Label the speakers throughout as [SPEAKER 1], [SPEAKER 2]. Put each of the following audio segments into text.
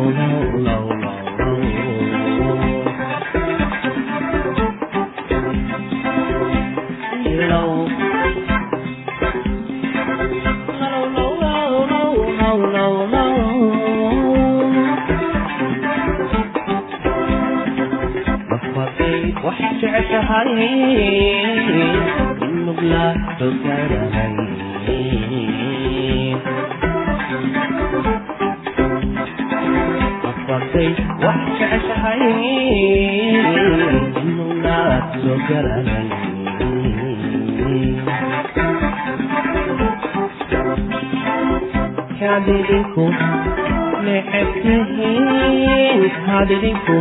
[SPEAKER 1] low, low, low. hadalku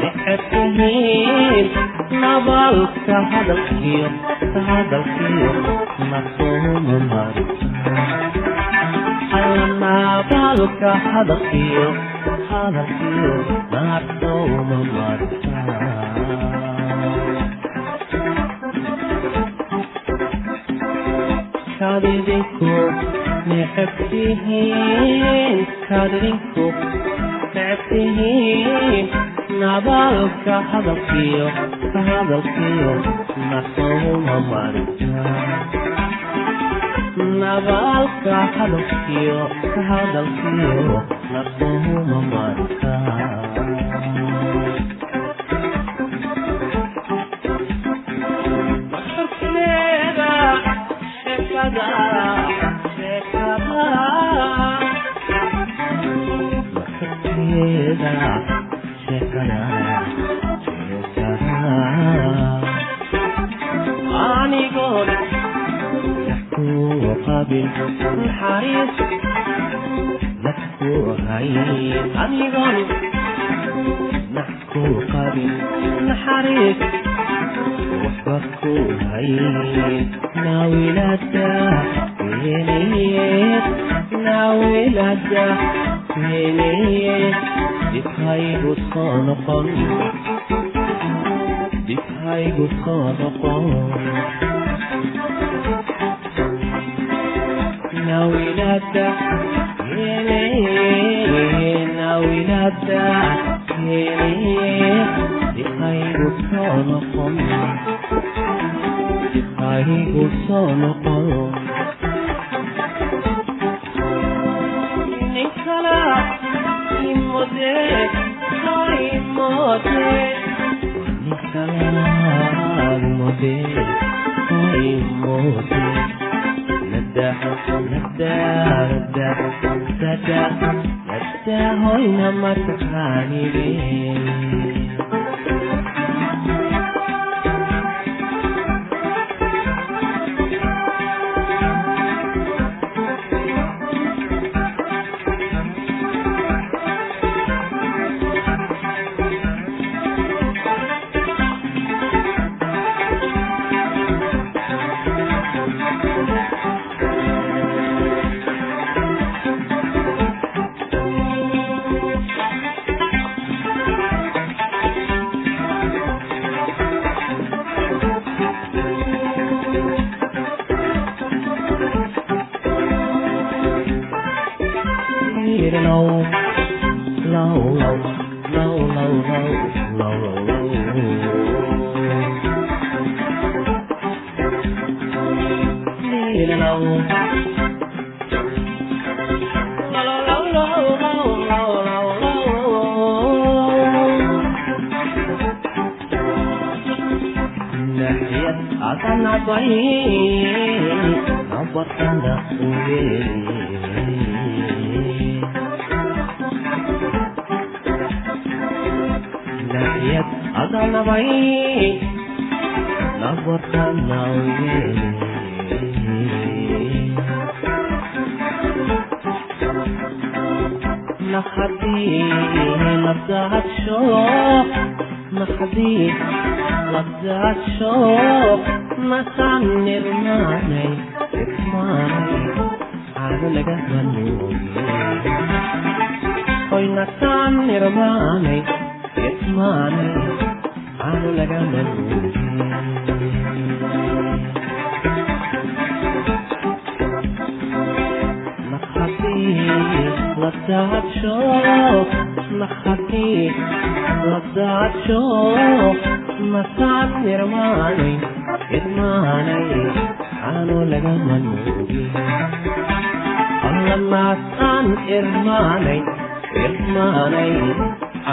[SPEAKER 1] sicir ku miid nabalka hadalkiyo hadalkiyo nasumar nabalka hadalkiyo hadalkiyo nasumar kadidinku necabtihiin kadidinku neceb tihiin nabaalka hadalkiyo hadalkiyo nasuma marnabaalka hadalkiyo hadalkiyo nasuma marka Yeah. nolosheeda sheekada anigoo wax kuwa qabil naxariis dad kuwa hayay anigoon wax kuwa qabil naxariis waxba ku hayay naawilada naawilada عينيك بتهيجوا الصنقان بتهيجوا الصنقان ناوي نبدأ يليه ناوي نبدأ يليه بتهيجوا الصنقان بتهيجوا الصنقان ماته تایم ماته نسلام ماته تایم ماته ندح ندح ندح ندح ندح ندح ندح ندح ندح low, low, low, low, low, low, low, low. Akan apa ini? Nampak tanda uwe nabay nabadanaye naxadii labdaadsho naxadii labdaadsho nasaan nirmaanay irmaanay caano laga hanuuye hoy nasaan nirmaanay irmaanay aanu lagama duulin labdadsho masaad nirmaanay idmaanay aanu lagama duulin allamaasaan irmaanay irmaanay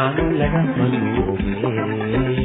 [SPEAKER 1] aanu lagama duulin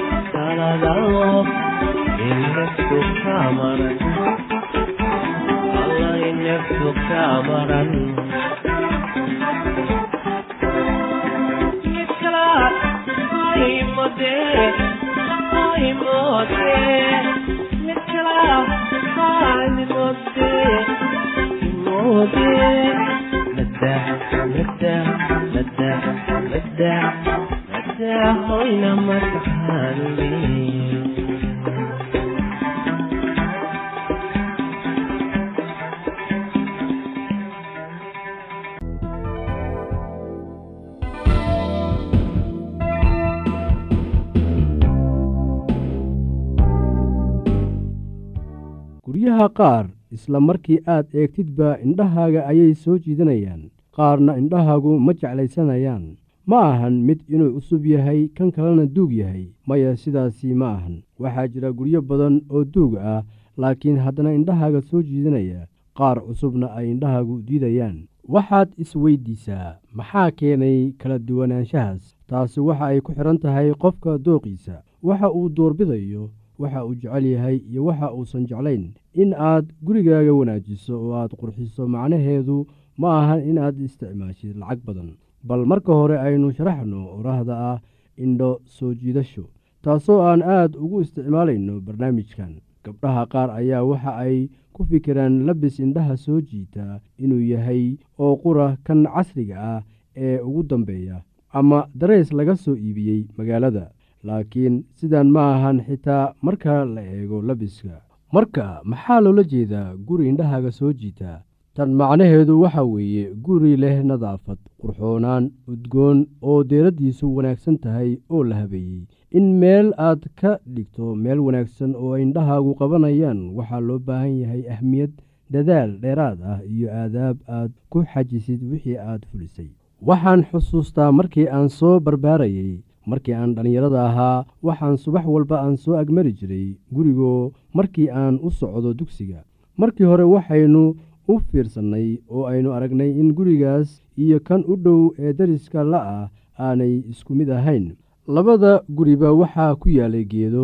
[SPEAKER 1] කරගලෝ එන්න සුඛාමරන් අල්ලා එන්න සුඛාමරන් එක්කලා හිමොදේ හිමොදේ එක්කලා හිමොදේ හිමොදේ مدع مدع مدع مدع
[SPEAKER 2] guryaha qaar isla markii aad eegtidba indhahaaga ayay soo jiidanayaan qaarna indhahaagu ma jeclaysanayaan ma ahan mid inuu cusub yahay kan kalena duug yahay. Maya sidaasi ma ahan waxaa jira guryo badan oo duug ah laakiin haddana indhahaaga soo jiidanaya qaar cusubna ay indhahaagu diidayaan. Waxaad isweyddiisaa maxaa keenay kala duwanaanshahaas? Taasi waxa ay ku xidhan tahay qofka dooqiisa. Waxa uu doorbidayo waxa uu jecel yahay iyo waxa uusan jeclayn. In aad gurigaaga wanaajiso oo aad qurxiso macnaheedu ma ahan in aad isticmaashid lacag badan bal marka hore aynu sharaxno orahda ah indho soo jiidasho taasoo aan aad ugu isticmaalayno barnaamijkan. Gabdhaha qaar ayaa waxa ay ku fikiraan labis indhaha soo jiita inuu yahay oo qura kan casriga ah ee ugu dambeeya ama dareys laga soo iibiyey magaalada. Laakiin sidan ma ahan xitaa marka la eego labiska. Marka maxaa loola jeedaa guri indhahaaga soo jiita tan macnaheedu waxa weeye guri leh nadaafad qurxoonaan udgoon oo deeraddiisu wanaagsan tahay oo la habeeyey. In meel aad ka dhigto meel wanaagsan oo indhahaagu qabanayaan waxaa loo baahan yahay ahmiyad dadaal dheeraad ah iyo aadaab aad ku xajisid wixii aad fulisay. Waxaan xusuustaa markii aan soo barbaarayey markii aan dhallinyarada ahaa waxaan subax walba aan soo agmari jiray gurigoo markii aan u socdo dugsiga. Markii hore waxaynu u fiirsannay oo aynu aragnay in gurigaas iyo kan u dhow ee dariska la-ah aanay isku mid ahayn. Labada guriba waxaa ku yaalay geedo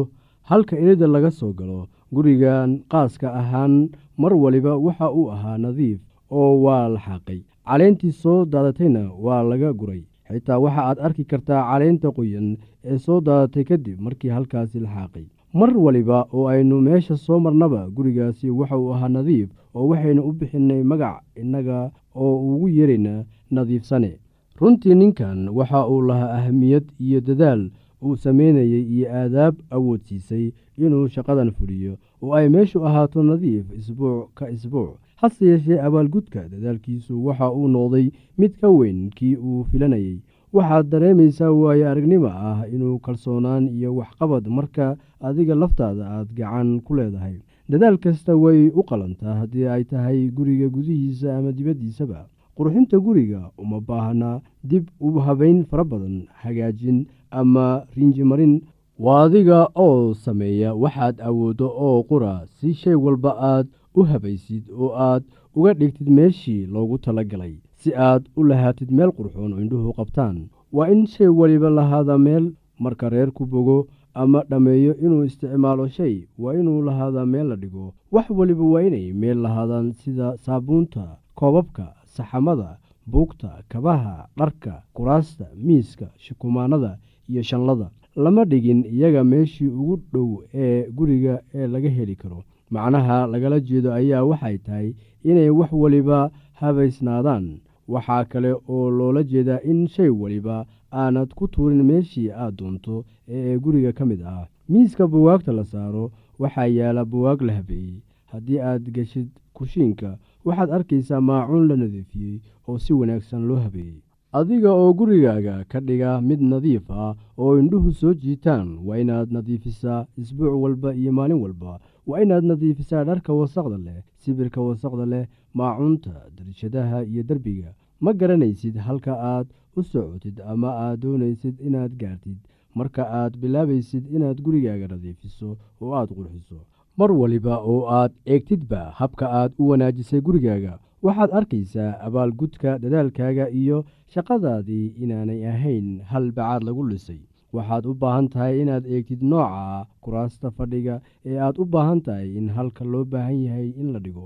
[SPEAKER 2] halka ilida laga soo galo. Gurigan qaaska ahaan mar waliba waxa uu ahaa nadiif oo waa la xaaqay. Caleentii soo daadatayna waa laga guray. Xitaa waxa aad arki kartaa caleenta qoyan ee soo daadatay kadib markii halkaasi la xaaqay mar waliba oo aynu meesha soo marnaba gurigaasi waxa ahaa nadiif oo waxaynu u bixinnay magac innaga oo ugu yeerayna nadiifsane runtii ninkan waxa uu lahaa ahamiyad iyo dadaal uu samaynayey iyo aadaab awoodsiisay inuu shaqadan fuliyo oo ay meeshu ahaato nadiif isbuuc ka isbuuc. Hase yeeshee abaalgudka dadaalkiisu waxa uu noqday mid ka weyn kii uu filanayey waxaad dareemaysaa waayo aragnimo ah inuu kalsoonaan iyo waxqabad marka adiga laftaada aad gacan ku leedahay. Dadaal kasta way u qalantaa haddii ay tahay guriga gudihiisa ama dibaddiisaba. Qurxinta guriga uma baahna dib u habayn fara badan hagaajin ama rinjimarin waa adiga oo sameeya waxaad awooddo oo qura si shay walba aad u habaysid oo aad uga dhigtid meeshii loogu talagalay si aad u lahaatid meel qurxoon oo indhuhu qabtaan. Waa in shay waliba lahaada meel marka reerku bogo ama dhammeeyo inuu isticmaalo shay. Waa inuu lahaadaa meel la dhigo. Wax waliba waa inay meel lahaadaan sida saabuunta koobabka saxamada buugta kabaha dharka kuraasta miiska shukumaanada iyo shanlada. Lama dhigin iyaga meeshii ugu dhow ee guriga ee laga heli karo. Macnaha lagala jeedo ayaa waxay tahay inay wax waliba habaysnaadaan waxaa kale oo loola jeedaa in shay waliba aanad ku tuurin meeshii aad doonto ee guriga ka mid ah. Miiska buwaagta la saaro waxaa yaalla buwaag la habeeyey. Haddii aad geshid kushiinka waxaad arkaysaa maacuun la nadiifiyey oo si wanaagsan loo habeeyey. Adiga oo gurigaaga ka dhiga mid nadiif ah oo indhuhu soo jiitaan waa inaad nadiifisaa isbuuc walba iyo maalin walba waa inaad nadiifisaa dharka wasaqda leh sibirka wasaqda leh maacuunta darishadaha iyo derbiga ma garanaysid halka aad u socotid ama aad doonaysid inaad gaartid. Marka aad bilaabaysid inaad gurigaaga nadiifiso oo aad qurxiso. Mar waliba oo aad eegtidba habka aad u wanaajisay gurigaaga. Waxaad arkaysaa abaalgudka dadaalkaaga iyo shaqadaadii inaanay ahayn hal bacaad lagu dhisay waxaad u baahan tahay inaad eegtid nooca kuraasta fadhiga ee aad u baahan tahay in halka loo baahan yahay in la dhigo.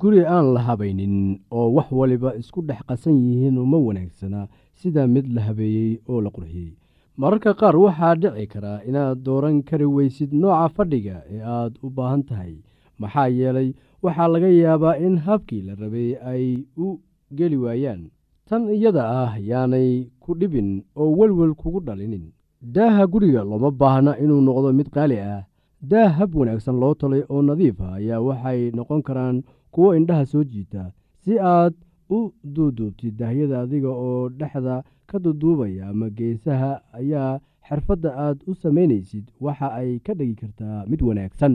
[SPEAKER 2] Guri aan la habaynin oo wax waliba isku dhex qasan yihiin uma wanaagsana sida mid la habeeyey oo la qurxiyey. Mararka qaar waxaa dhici karaa inaad dooran kari weysid nooca fadhiga ee aad u baahan tahay. Maxaa yeelay waxaa laga yaabaa in habkii la rabay ay u geli waayaan. Tan iyada ah yaanay ku dhibin oo welwel kugu dhalinin daaha guriga looma baahna inuu noqdo mid qaali ah. Daah hab wanaagsan loo talay oo nadiif ah ayaa waxay noqon karaan kuwo indhaha soo jiita. Si aad u duuduubtid daahyada adiga oo dhexda ka duduubaya ama geesaha ayaa xirfadda aad u samaynaysid waxa ay ka dhigi kartaa mid wanaagsan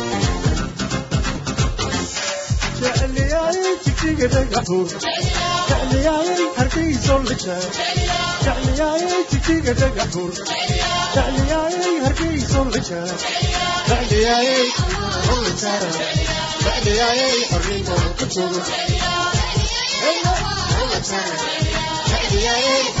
[SPEAKER 3] Yeah.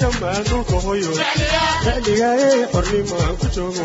[SPEAKER 3] jamaanulka hoyo xiligaayay xornimaan ku joogo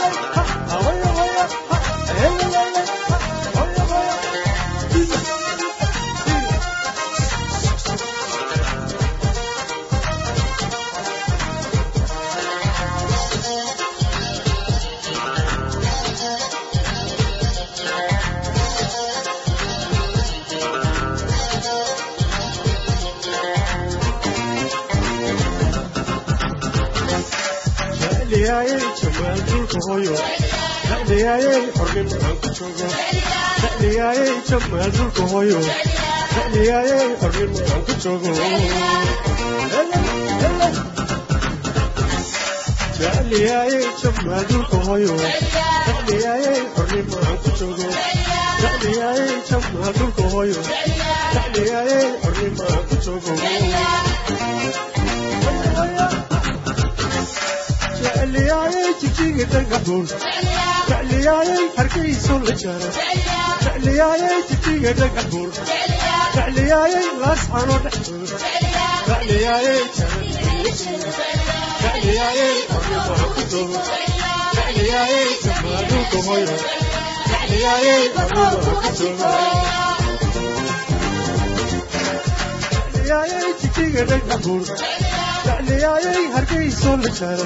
[SPEAKER 3] dhulka hoyo jecliyaaye xornimo aan ku joogo jecliyaaye jamaal dhulka hoyo jecliyaaye xornimo aan ku joogo jecliyaaye jamaal dhulka hoyo jecliyaaye xornimo aan ku joogo jecliyaaye jamaal dhulka hoyo jecliyaaye xornimo aan ku joogo jijiga dhagaxuur jecliyaaye hargeyso la jara jecliyaaye jijiga dhagaxuur jecliyaaye laascano dhexdoor jecliyaaye jecliyaaye xornimo ku joogo jecliyaaye jamaaduka hoyo jecliyaaye xornimo ku joogo jecliyaaye jijiga dhagaxuur jecliyaaye hargeyso la jara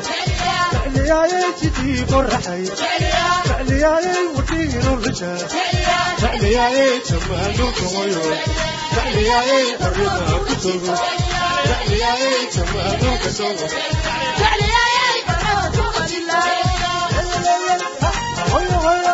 [SPEAKER 3] jecliyaaye jidii qoraxay jecliyaaye wadhiiro la jara jecliyaaye jamaaduka hoyo jecliyaaye xornimo ku joogo jecliyaaye jamaaduka joogo hoyo hoyo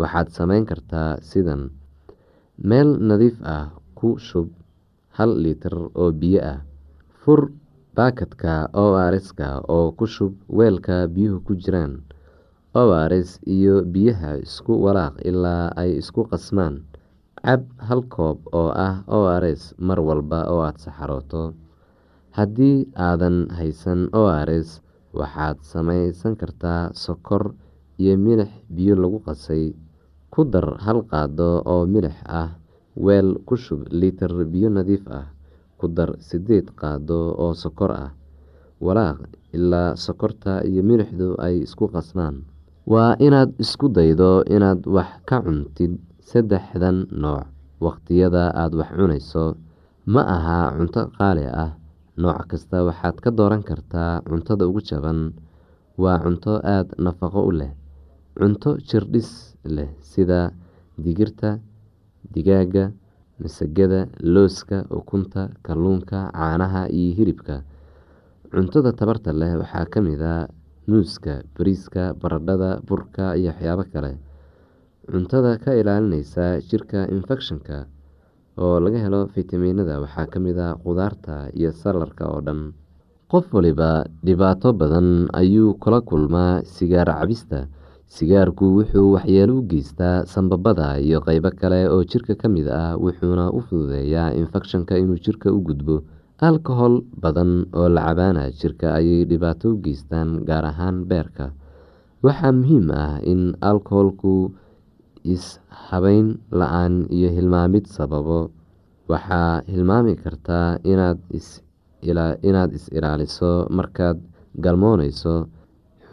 [SPEAKER 4] waxaad sameyn kartaa sidan meel nadiif ah ku shub hal litir oo biyo ah fur baakadka ors-ka oo ku shub weelka biyuhu ku jiraan ors iyo biyaha isku walaaq ilaa ay isku qasmaan. Cab hal koob oo ah ors mar walba oo aada saxarooto. Haddii aadan haysan ors waxaad samaysan kartaa sokor iyo milix biyo lagu qasay ku dar hal qaado oo milix ah weel ku shub litir biyo nadiif ah ku dar sideed qaado oo sokor ah walaaq ilaa sokorta iyo milixdu ay isku qasmaan waa inaad isku daydo inaad wax ka cuntid saddexdan nooc waqtiyada aada wax cunayso. Ma aha cunto qaali ah nooc kasta waxaad ka dooran kartaa cuntada ugu jaban. Waa cunto aada nafaqo u leh cunto jirdhis leh sida digirta digaaga masagada looska ukunta kalluunka caanaha iyo hilibka. Cuntada tabarta leh waxaa ka mid a muuska bariiska baradhada burka iyo waxyaabo kale. Cuntada ka ilaalineysa jirka infekshanka oo laga helo fitamiinada waxaa ka mid a qudaarta iyo salarka oo dhan. Qof waliba dhibaato badan ayuu kula kulmaa sigaar cabista sigaarku wuxuu waxyeelo u geystaa sambabada iyo qeybo kale oo jirka ka mid ah wuxuuna u fududeeyaa infekshanka inuu jirka u gudbo. Alkohol badan oo la cabaana jirka ayay dhibaato u geystaan gaar ahaan beerka. Waxaa muhiim ah in alkoholku is-habeyn la'aan iyo hilmaamid sababo. Waxaa hilmaami kartaa inaad is ilaaliso markaad galmooneyso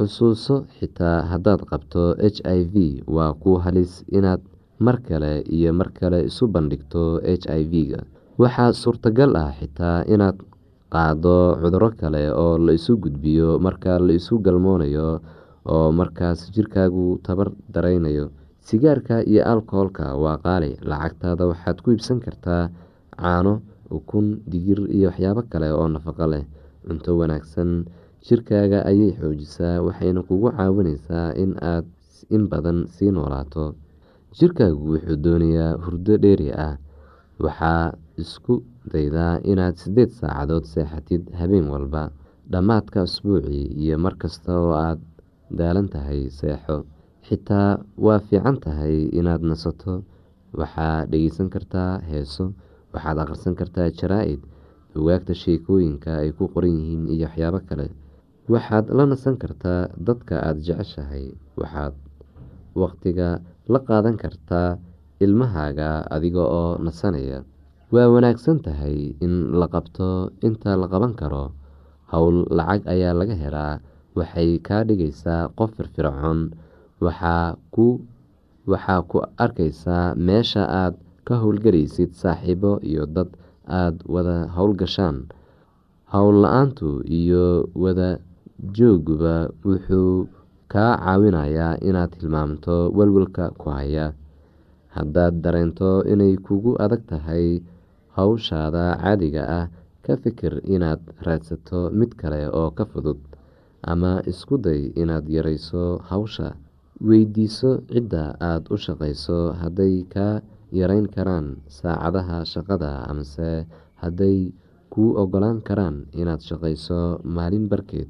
[SPEAKER 4] xusuuso xitaa haddaad qabto h i v waa ku halis inaad mar kale iyo mar kale isu bandhigto h i v-ga. Waxaa suurtagal ah xitaa inaad qaado cuduro kale oo la isu gudbiyo marka la isu galmoonayo oo markaas jirkaagu tabar dareynayo sigaarka iyo alkoholka waa qaali lacagtaada waxaad ku iibsan kartaa caano ukun digir iyo waxyaabo kale oo nafaqo leh. Cunto wanaagsan jirkaaga ayay xoojisaa waxayna kugu caawineysaa in aad in badan sii noolaato. Jirkaagu wuxuu doonayaa hurdo dheeri ah. Waxaa isku daydaa inaad sideed saacadood seexatid habeen walba dhammaadka asbuucii iyo markasta oo aad daalan tahay seexo. Xitaa waa fiican tahay inaad nasato. Waxaad dhegeysan kartaa heeso waxaad akhrisan kartaa jaraa-id bugaagta sheekooyinka ay ku qoran yihiin iyo waxyaabo kale waxaad la nasan kartaa dadka aada jeceshahay. Waxaad waqtiga la qaadan kartaa ilmahaaga adiga oo nasanaya. Waa wanaagsan tahay in la qabto. Inta la qaban karo howl lacag ayaa laga helaa. Waxay kaa dhigaysaa qof firfircoon. Waxaa ku arkaysaa meesha aad ka howlgalaysid saaxiibo iyo dad aada wada howlgashaan howl la'aantu iyo wada jooguba wuxuu kaa caawinayaa inaad hilmaamto walwalka ku haya. Haddaad dareento inay kugu adag tahay howshaada caadiga ah ka fikir inaad raadsato mid kale oo ka fudud ama isku day inaad yareyso hawsha. Weydiiso cidda aada u shaqeyso hadday kaa yareyn karaan saacadaha shaqada amase hadday kuu ogolaan karaan inaad shaqeyso maalin barkeed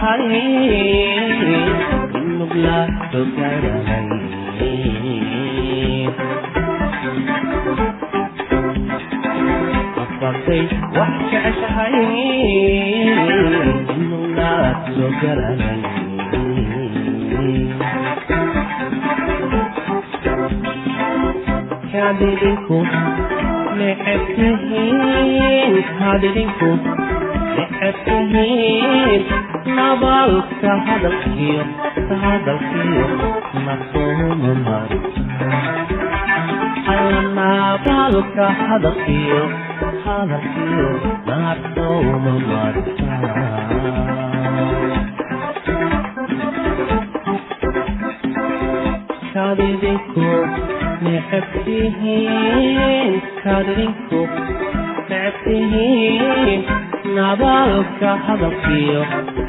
[SPEAKER 1] حنين كله بلاد كرمين قصتي وحش أشهين كله بلاد كرمين كعبدكم لحبتهين كعبدكم لحبتهين nabaalka hadalkiyo hadalkiyo nasoomu marnabaalka hadalkiyo hadalkiyo nasooma marta kadidinku necebtihiin kadidinku necebtihiin nabaalka hadalkiyo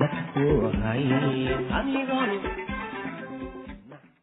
[SPEAKER 1] dadku hay anigoon